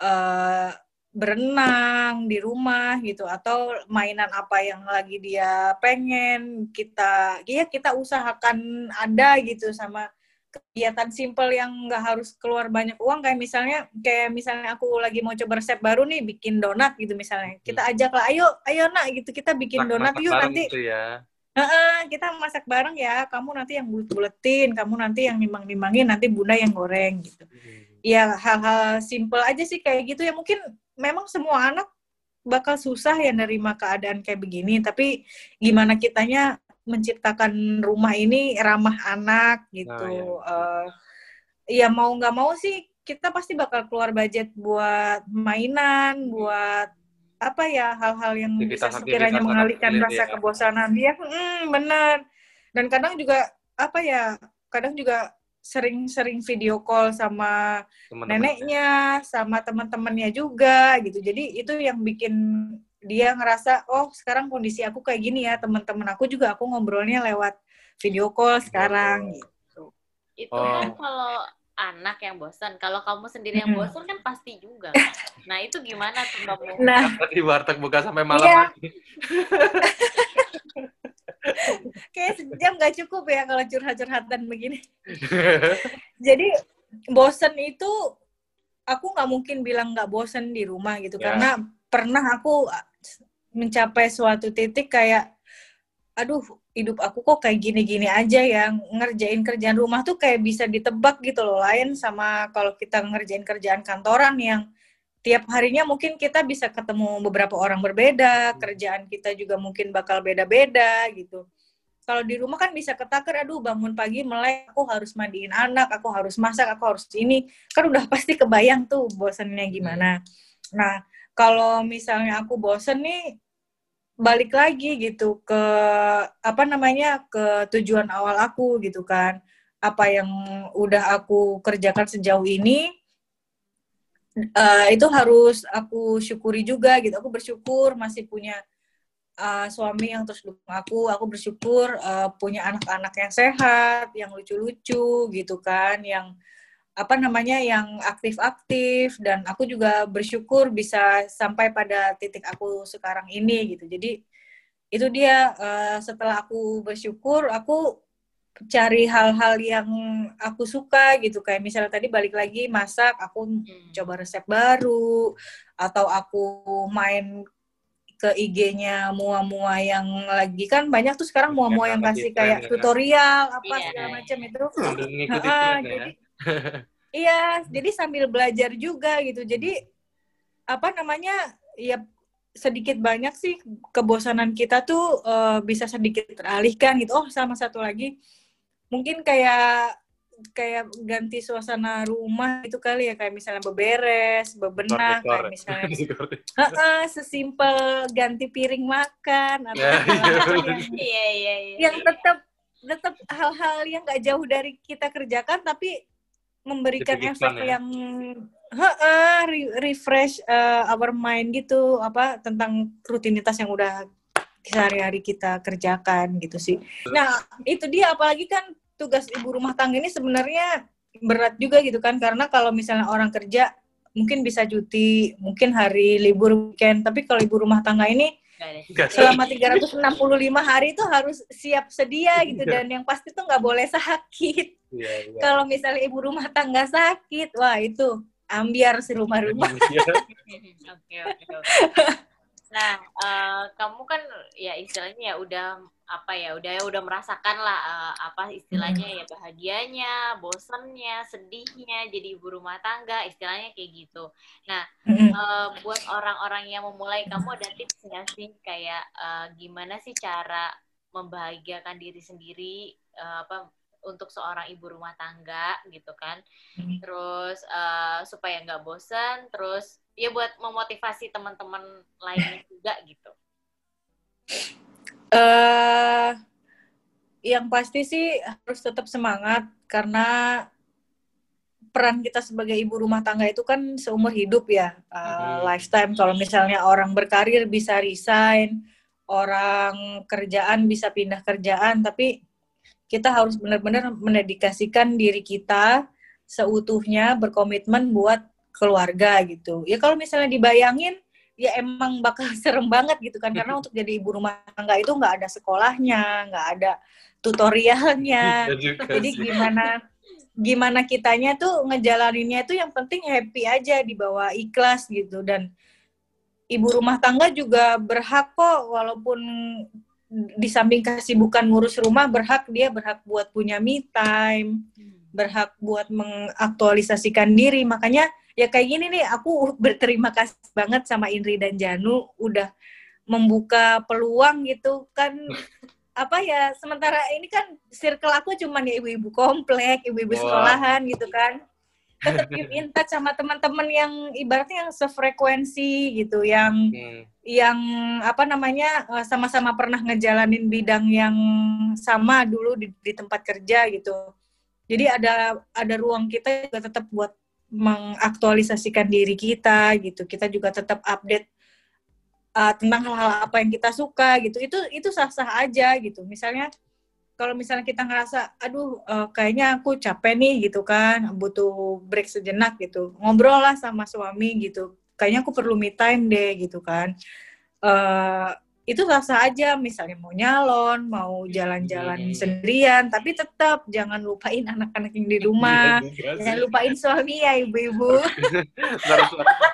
uh, berenang di rumah gitu atau mainan apa yang lagi dia pengen kita ya kita usahakan ada gitu sama kegiatan simple yang nggak harus keluar banyak uang kayak misalnya kayak misalnya aku lagi mau coba resep baru nih bikin donat gitu misalnya. Kita ajak lah ayo ayo nak gitu. Kita bikin donat Masak yuk nanti. gitu ya. Heeh, kita masak bareng ya. Kamu nanti yang bulet-buletin kamu nanti yang nimbang-nimbangin nanti bunda yang goreng gitu. Ya hal-hal simple aja sih kayak gitu ya. Mungkin memang semua anak bakal susah ya nerima keadaan kayak begini. Tapi gimana kitanya menciptakan rumah ini ramah anak gitu Nah, Eh, ya mau nggak mau sih kita pasti bakal keluar budget buat mainan buat apa ya hal-hal yang bisa sekiranya mengalihkan kecil rasa ya. kebosanan dia hmm, bener dan kadang juga apa ya kadang juga sering-sering video call sama Teman-teman. neneknya sama teman-temannya juga gitu jadi itu yang bikin dia ngerasa oh sekarang kondisi aku kayak gini ya teman-teman aku juga aku ngobrolnya lewat video call sekarang gitu. Itu Oh. kan kalau anak yang bosan. Kalau kamu sendiri yang bosan kan pasti juga. kan? Nah, itu gimana tuh kamu? nah Di warteg buka sampai malam Iya. lagi. kayak sejam gak cukup ya kalau curhat-curhatan begini jadi bosen itu aku nggak mungkin bilang nggak bosen di rumah gitu Ya. karena pernah aku mencapai suatu titik kayak aduh hidup aku kok kayak gini-gini aja ya ngerjain kerjaan rumah tuh kayak bisa ditebak gitu loh lain sama kalau kita ngerjain kerjaan kantoran yang tiap harinya mungkin kita bisa ketemu beberapa orang berbeda kerjaan kita juga mungkin bakal beda-beda gitu. Kalau di rumah kan bisa ketaker aduh bangun pagi melek aku harus mandiin anak aku harus masak aku harus ini. Kan udah pasti kebayang tuh bosannya gimana. Nah kalau misalnya aku bosen nih balik lagi gitu ke apa namanya ke tujuan awal aku gitu kan. Apa yang udah aku kerjakan sejauh ini eh, itu harus aku syukuri juga gitu. Aku bersyukur masih punya uh, suami yang terus dukung aku. Aku bersyukur uh, punya anak-anak yang sehat yang lucu-lucu gitu kan yang apa namanya yang aktif-aktif dan aku juga bersyukur bisa sampai pada titik aku sekarang ini gitu jadi itu dia uh, setelah aku bersyukur aku cari hal-hal yang aku suka gitu kayak misalnya tadi balik lagi masak aku Hmm. coba resep baru atau aku main ke IG-nya mua-mua yang lagi kan banyak tuh sekarang mua-mua yang kasih kayak ya. tutorial apa Iya. segala macam itu ya. jadi iya jadi sambil belajar juga gitu. Jadi apa namanya ya sedikit banyak sih kebosanan kita tuh eh, bisa sedikit teralihkan gitu. Oh sama satu lagi mungkin kayak kayak ganti suasana rumah itu kali ya. Kayak misalnya beberes bebenah kayak misalnya. Heeh, sesimpel ganti piring makan atau Ya, segala iya, yang Iya iya iya. yang tetap tetap hal-hal yang nggak jauh dari kita kerjakan tapi memberikan efek ya. yang heeh, re- refresh uh, our mind gitu apa tentang rutinitas yang udah sehari-hari kita kerjakan gitu sih. Nah, itu dia apalagi kan tugas ibu rumah tangga ini sebenarnya berat juga gitu kan karena kalau misalnya orang kerja mungkin bisa cuti, mungkin hari libur weekend, tapi kalau ibu rumah tangga ini selama 365 hari itu harus siap sedia gitu Iya. dan yang pasti tuh nggak boleh sakit. Iya, iya. Kalau misalnya ibu rumah tangga sakit, wah itu ambiar si rumah-rumah. Iya. Oke oke oke. Nah, eh, kamu kan ya istilahnya ya udah apa ya udah udah merasakan lah eh, apa istilahnya ya bahagianya, bosannya, sedihnya jadi ibu rumah tangga istilahnya kayak gitu. Nah, eh, buat orang-orang yang memulai kamu ada tips nggak sih kayak eh, gimana sih cara membahagiakan diri sendiri eh, apa untuk seorang ibu rumah tangga gitu kan. Hmm. terus eh, supaya nggak bosan terus ya buat memotivasi teman-teman lainnya juga gitu. Eh yang pasti sih harus tetap semangat karena peran kita sebagai ibu rumah tangga itu kan seumur hidup ya uh, lifetime. Kalau misalnya orang berkarir bisa resign orang kerjaan bisa pindah kerjaan tapi kita harus benar-benar mendedikasikan diri kita seutuhnya berkomitmen buat keluarga gitu. Ya kalau misalnya dibayangin ya emang bakal serem banget gitu kan. Karena untuk jadi ibu rumah tangga itu nggak ada sekolahnya nggak ada tutorialnya. Jadi gimana gimana kitanya tuh ngejalaninnya itu yang penting happy aja dibawa ikhlas gitu. Dan ibu rumah tangga juga berhak kok walaupun di samping kesibukan ngurus rumah berhak dia berhak buat punya me time berhak buat mengaktualisasikan diri. Makanya ya kayak gini nih aku berterima kasih banget sama Indri dan Janu udah membuka peluang gitu. Kan apa ya sementara ini kan circle aku cuman ya ibu-ibu komplek ibu-ibu sekolahan gitu kan tetap keep in touch sama teman-teman yang ibaratnya yang sefrekuensi gitu yang Hmm. yang apa namanya eh, sama-sama pernah ngejalanin bidang yang sama dulu di, di tempat kerja gitu. Jadi ada ada ruang kita juga tetap buat mengaktualisasikan diri kita gitu. Kita juga tetap update uh, tentang hal-hal apa yang kita suka gitu. Itu itu sah-sah aja gitu. Misalnya kalau misalnya kita ngerasa aduh eh, kayaknya aku capek nih gitu kan, butuh break sejenak gitu. Ngobrol lah sama suami gitu. Kayaknya aku perlu me time deh gitu kan. eh itu sah-sah aja misalnya mau nyalon, mau jalan-jalan Hmm. sendirian, tapi tetap jangan lupain anak-anak yang di rumah. Iya. Jangan lupain suami ya ibu-ibu.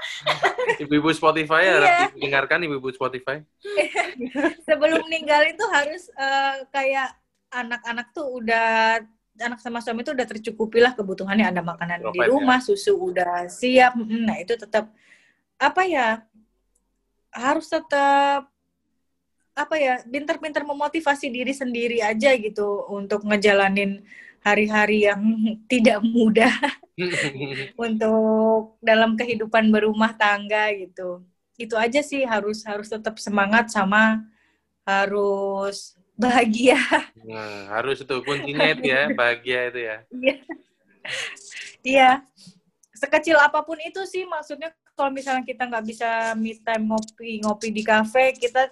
Ibu-ibu Spotify ya, Iya. dengarkan ibu-ibu Spotify. Sebelum meninggal itu harus eh, kayak anak-anak tuh udah anak sama suami tuh udah tercukupi lah kebutuhannya ada makanan di Provide, ya. rumah, susu udah siap. Nah, itu tetap apa ya? Harus tetap apa ya? Pinter-pinter memotivasi diri sendiri aja gitu untuk ngejalanin hari-hari yang tidak mudah untuk dalam kehidupan berumah tangga gitu. Itu aja sih harus harus tetap semangat sama harus bahagia. Nah, harus itu kuncinya itu ya, bahagia itu ya. Iya. Sekecil apa pun itu sih maksudnya kalau misalnya kita nggak bisa me time ngopi-ngopi di kafe, kita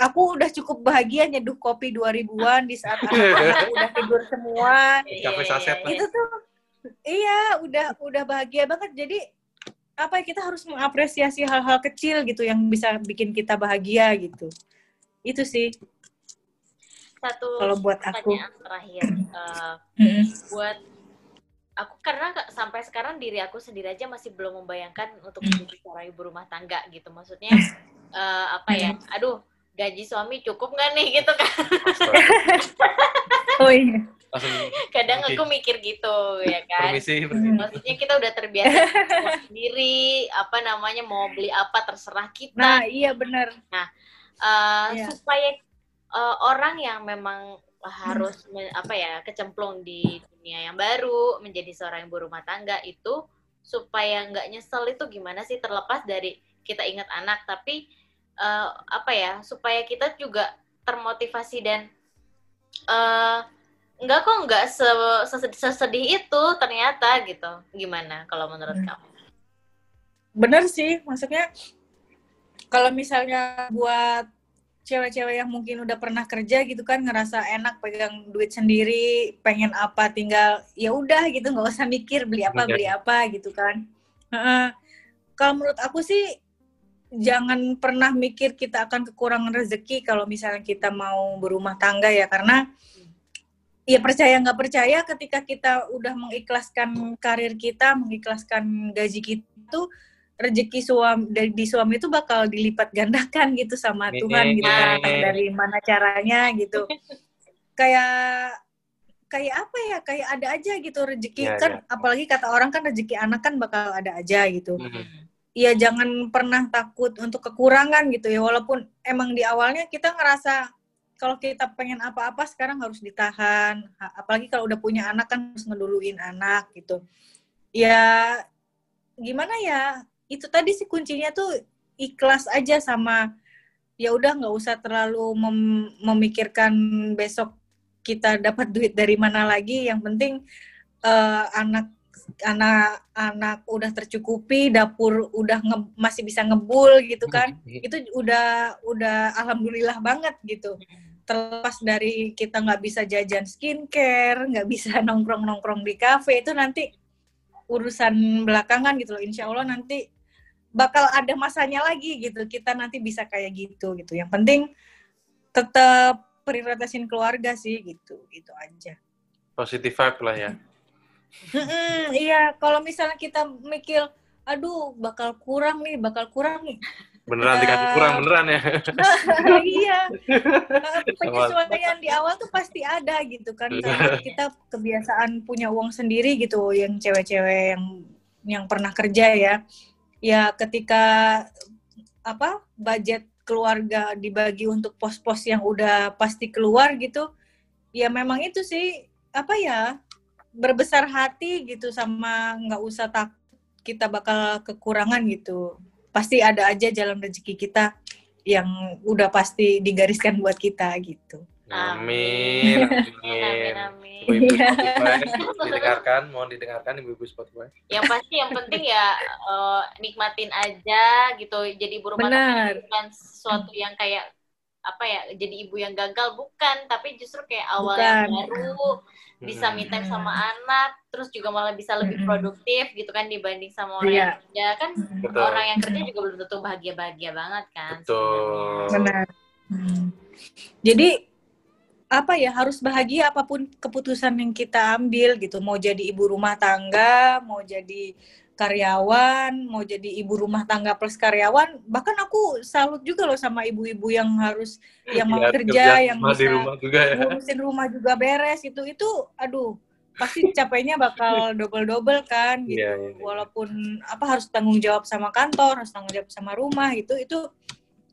aku udah cukup bahagia nyeduh kopi 2000-an di saat anak-anak udah tidur semua. Kafe saset lah. Itu tuh iya, udah udah bahagia banget. Jadi apa ya kita harus mengapresiasi hal-hal kecil gitu yang bisa bikin kita bahagia gitu. Itu sih. Satu Kalau buat aku. pertanyaan terakhir Eh, Mm-mm. buat aku karena sampai sekarang diri aku sendiri aja masih belum membayangkan untuk Hmm. menjadi seorang ibu rumah tangga gitu maksudnya eh, apa ya aduh gaji suami cukup nggak nih gitu kan Oh iya. Kadang Oke. aku mikir gitu ya kan permisi, Hmm. permisi. maksudnya kita udah terbiasa sendiri apa namanya mau beli apa terserah kita Nah, iya benar. Eh, Iya. supaya eh, orang yang memang harus me- apa ya kecemplung di dunia yang baru menjadi seorang ibu rumah tangga itu supaya nggak nyesel itu gimana sih terlepas dari kita ingat anak tapi eh, apa ya supaya kita juga termotivasi dan eh nggak kok nggak se- sese- sesedih itu ternyata gitu gimana kalau menurut Hmm. kamu? Bener sih, maksudnya kalau misalnya buat cewek-cewek yang mungkin udah pernah kerja gitu kan ngerasa enak pegang duit sendiri, pengen apa tinggal ya udah gitu nggak usah mikir beli apa beli apa gitu kan. Kalau menurut aku sih jangan pernah mikir kita akan kekurangan rezeki kalau misalnya kita mau berumah tangga ya karena ya percaya nggak percaya ketika kita udah mengikhlaskan karir kita, mengikhlaskan gaji kita tuh rezeki suami dari di suami itu bakal dilipat gandakan gitu sama Amin. Tuhan gitu kan dari mana caranya gitu. kayak kayak apa ya? Kayak ada aja gitu rezeki Ya, kan ya. apalagi kata orang kan rezeki anak kan bakal ada aja gitu. Mhm. Iya jangan pernah takut untuk kekurangan gitu ya walaupun emang di awalnya kita ngerasa kalau kita pengen apa-apa sekarang harus ditahan Ha- apalagi kalau udah punya anak kan harus ngeduluin anak gitu ya gimana ya itu tadi sih kuncinya tuh ikhlas aja sama ya udah nggak usah terlalu mem- memikirkan besok kita dapat duit dari mana lagi. Yang penting eh, anak anak anak udah tercukupi dapur udah nge- masih bisa ngebul gitu kan. Itu udah udah alhamdulillah banget gitu. Terlepas dari kita nggak bisa jajan skincare nggak bisa nongkrong nongkrong di kafe itu nanti urusan belakangan gitu loh. Insya Allah nanti bakal ada masanya lagi gitu kita nanti bisa kayak gitu gitu yang penting tetap prioritasin keluarga sih gitu gitu aja Positive vibe lah ya. Iya, kalau misalnya kita mikir, aduh bakal kurang nih, bakal kurang nih. Beneran Ya. dikasih kurang beneran ya. iya, Eh, penyesuaian di awal tuh pasti ada gitu kan, karena kita kebiasaan punya uang sendiri gitu, yang cewek-cewek yang yang pernah kerja ya, ya ketika apa budget keluarga dibagi untuk pos-pos yang udah pasti keluar gitu, ya memang itu sih apa ya berbesar hati gitu sama nggak usah takut kita bakal kekurangan gitu. Pasti ada aja jalan rezeki kita yang udah pasti digariskan buat kita gitu Amin. Amin, Amin. amin. Ibu-ibu Iya. Spotify, didengarkan, mohon didengarkan ibu-ibu Spotify. yang pasti yang penting ya eh, nikmatin aja gitu jadi ibu rumah tangga bukan sesuatu yang kayak apa ya jadi ibu yang gagal bukan tapi justru kayak awal Bukan. yang baru bisa Hmm. me time sama anak terus juga malah bisa lebih Mm-mm. produktif gitu kan dibanding sama orang Iya. yang kerja kan Betul. orang yang kerja juga belum tentu bahagia bahagia banget kan Betul. benar Hmm. jadi apa ya harus bahagia apa pun keputusan yang kita ambil gitu. Mau jadi ibu rumah tangga mau jadi karyawan mau jadi ibu rumah tangga plus karyawan bahkan aku salut juga loh sama ibu-ibu yang harus yang mau Ya, kerja yang bisa rumah juga ya. ngurusin rumah juga beres itu itu aduh pasti capeknya bakal double double kan gitu. Iya, iya, iya. walaupun apa harus tanggung jawab sama kantor harus tanggung jawab sama rumah itu itu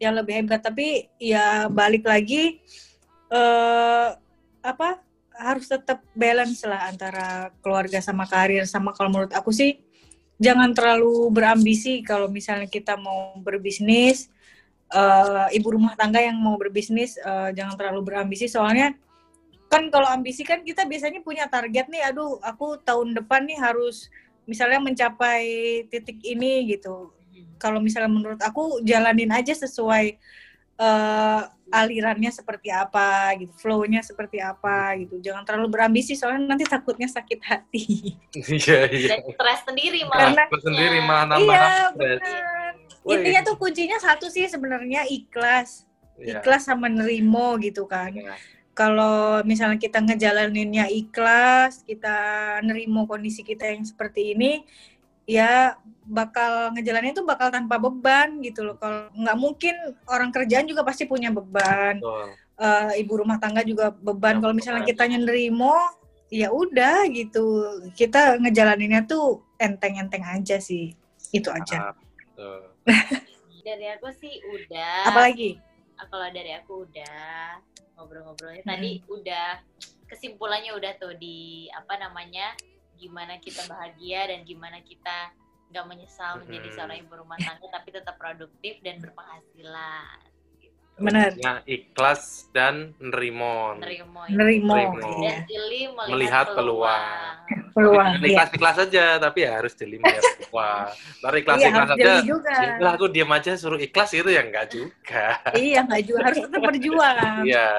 yang lebih hebat. Tapi ya balik lagi eh apa harus tetap balance lah antara keluarga sama karir. Sama kalau menurut aku sih jangan terlalu berambisi kalau misalnya kita mau berbisnis eh, ibu rumah tangga yang mau berbisnis eh, jangan terlalu berambisi. Soalnya kan kalau ambisi kan kita biasanya punya target nih aduh aku tahun depan nih harus misalnya mencapai titik ini gitu. Kalau misalnya menurut aku jalanin aja sesuai eh, alirannya seperti apa gitu flow-nya seperti apa gitu jangan terlalu berambisi soalnya nanti takutnya sakit hati Iya, iya. dan stres sendiri malah Karena- Aku sendiri malah nambah iya stres. benar intinya tuh kuncinya satu sih sebenarnya ikhlas Iya. ikhlas sama nerimo gitu kan Iya. kalau misalnya kita ngejalaninnya ikhlas, kita nerimo kondisi kita yang seperti ini, ya bakal ngejalanin itu bakal tanpa beban gitu loh. Kalau nggak mungkin orang kerjaan juga pasti punya beban. Betul. Eh, ibu rumah tangga juga beban. Ya, Kalau misalnya kita nerimo, ya udah gitu. Kita ngejalaninnya tuh enteng-enteng aja sih. Itu aja. Ah, betul. Dari aku sih udah. Apalagi? Ah, Kalau dari aku udah ngobrol-ngobrolnya tadi udah kesimpulannya udah tuh di apa namanya gimana kita bahagia dan gimana kita nggak menyesal menjadi Mhm. seorang ibu rumah tangga tapi tetap produktif dan berpenghasilan. Benar. Ya, ikhlas dan nerimo. Nerimo, Nerimo. Nerimo. dan Iya. jeli melihat, Melihat peluang. Peluang. Jangan Iya. ikhlas-ikhlas aja, tapi ya harus jeli melihat Wah, Ntar Iya, ikhlas-ikhlas harus aja. jeli juga. Ya udah, aku diam aja suruh ikhlas itu ya enggak juga. Iya, nggak juga harus tetap berjuang. Iya.